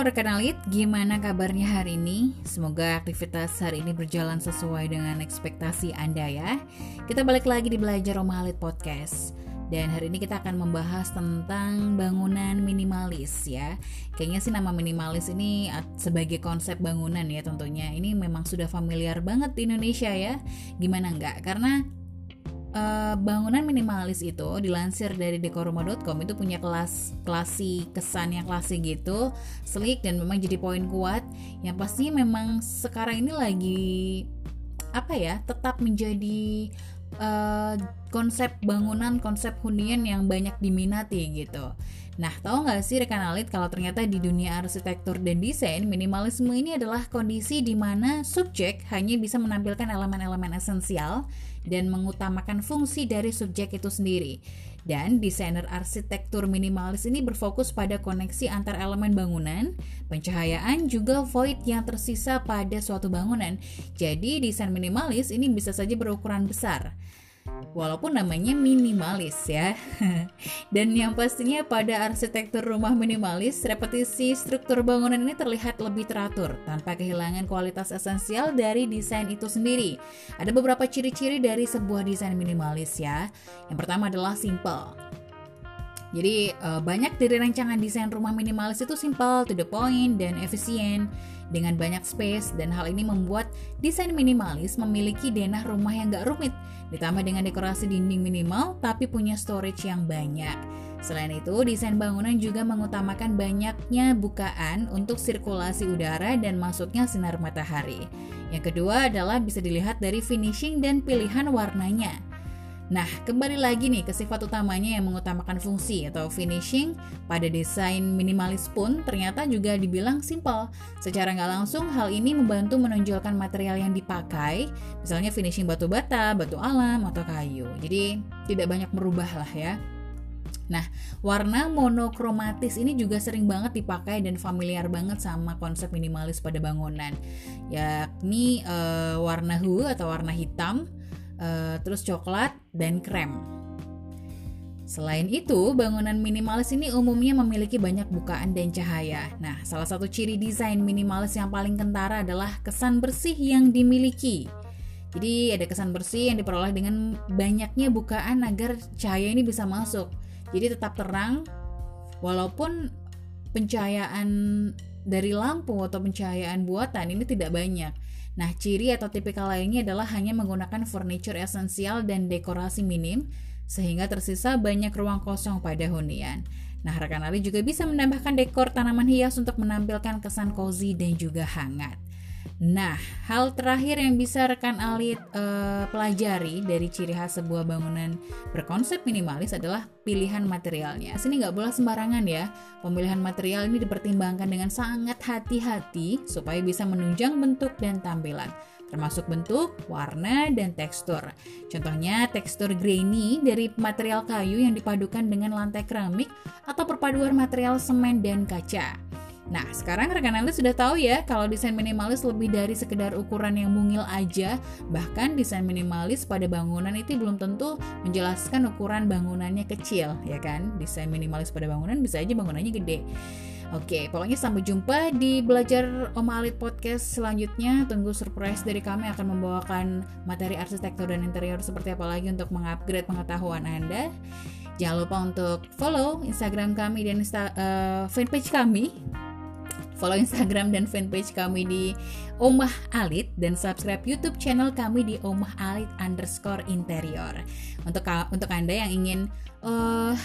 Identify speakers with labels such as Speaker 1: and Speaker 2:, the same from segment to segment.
Speaker 1: Halo rekan Alit, gimana kabarnya hari ini? Semoga aktivitas hari ini berjalan sesuai dengan ekspektasi Anda ya. Kita balik lagi di Belajar Oma Alit Podcast. Dan hari ini kita akan membahas tentang bangunan minimalis ya. Kayaknya sih nama minimalis ini sebagai konsep bangunan ya tentunya. Ini memang sudah familiar banget di Indonesia ya. Gimana enggak? Karena uh, bangunan minimalis itu dilansir dari dekoruma.com itu punya kelas klasi kesan yang klasi gitu sleek dan memang jadi poin kuat. Yang pasti memang sekarang ini lagi apa ya tetap menjadi uh, konsep bangunan konsep hunian yang banyak diminati gitu Nah, tahu nggak sih rekan alit kalau ternyata di dunia arsitektur dan desain, minimalisme ini adalah kondisi di mana subjek hanya bisa menampilkan elemen-elemen esensial dan mengutamakan fungsi dari subjek itu sendiri. Dan desainer arsitektur minimalis ini berfokus pada koneksi antar elemen bangunan, pencahayaan, juga void yang tersisa pada suatu bangunan. Jadi, desain minimalis ini bisa saja berukuran besar walaupun namanya minimalis ya. Dan yang pastinya pada arsitektur rumah minimalis, repetisi struktur bangunan ini terlihat lebih teratur tanpa kehilangan kualitas esensial dari desain itu sendiri. Ada beberapa ciri-ciri dari sebuah desain minimalis ya. Yang pertama adalah simple. Jadi uh, banyak dari rancangan desain rumah minimalis itu simple, to the point, dan efisien dengan banyak space dan hal ini membuat desain minimalis memiliki denah rumah yang gak rumit ditambah dengan dekorasi dinding minimal tapi punya storage yang banyak. Selain itu, desain bangunan juga mengutamakan banyaknya bukaan untuk sirkulasi udara dan masuknya sinar matahari. Yang kedua adalah bisa dilihat dari finishing dan pilihan warnanya. Nah, kembali lagi nih ke sifat utamanya yang mengutamakan fungsi atau finishing pada desain minimalis pun ternyata juga dibilang simple. Secara nggak langsung, hal ini membantu menonjolkan material yang dipakai, misalnya finishing batu bata, batu alam, atau kayu. Jadi, tidak banyak merubah lah ya. Nah, warna monokromatis ini juga sering banget dipakai dan familiar banget sama konsep minimalis pada bangunan, yakni uh, warna hu atau warna hitam, uh, terus coklat dan krem. Selain itu, bangunan minimalis ini umumnya memiliki banyak bukaan dan cahaya. Nah, salah satu ciri desain minimalis yang paling kentara adalah kesan bersih yang dimiliki. Jadi, ada kesan bersih yang diperoleh dengan banyaknya bukaan agar cahaya ini bisa masuk. Jadi, tetap terang walaupun pencahayaan dari lampu atau pencahayaan buatan ini tidak banyak. Nah, ciri atau tipikal lainnya adalah hanya menggunakan furniture esensial dan dekorasi minim, sehingga tersisa banyak ruang kosong pada hunian. Nah, rekan Ali juga bisa menambahkan dekor tanaman hias untuk menampilkan kesan cozy dan juga hangat. Nah, hal terakhir yang bisa rekan Alit uh, pelajari dari ciri khas sebuah bangunan berkonsep minimalis adalah pilihan materialnya. Sini nggak boleh sembarangan ya. Pemilihan material ini dipertimbangkan dengan sangat hati-hati supaya bisa menunjang bentuk dan tampilan termasuk bentuk, warna, dan tekstur. Contohnya tekstur grainy dari material kayu yang dipadukan dengan lantai keramik atau perpaduan material semen dan kaca. Nah, sekarang rekan Anda sudah tahu ya kalau desain minimalis lebih dari sekedar ukuran yang mungil aja. Bahkan desain minimalis pada bangunan itu belum tentu menjelaskan ukuran bangunannya kecil, ya kan? Desain minimalis pada bangunan bisa aja bangunannya gede. Oke, pokoknya sampai jumpa di Belajar Om Alit Podcast selanjutnya. Tunggu surprise dari kami akan membawakan materi arsitektur dan interior seperti apa lagi untuk mengupgrade pengetahuan Anda. Jangan lupa untuk follow Instagram kami dan Insta, uh, fanpage kami Follow Instagram dan fanpage kami di Omah Alit dan subscribe YouTube channel kami di Omah Alit underscore interior. Untuk untuk anda yang ingin uh,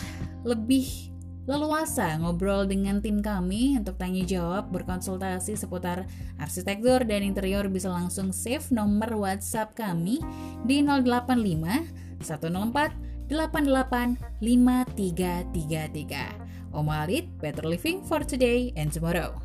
Speaker 1: lebih leluasa ngobrol dengan tim kami untuk tanya jawab, berkonsultasi seputar arsitektur dan interior bisa langsung save nomor WhatsApp kami di 085 104 88 5333. Om Alit, better living for today and tomorrow.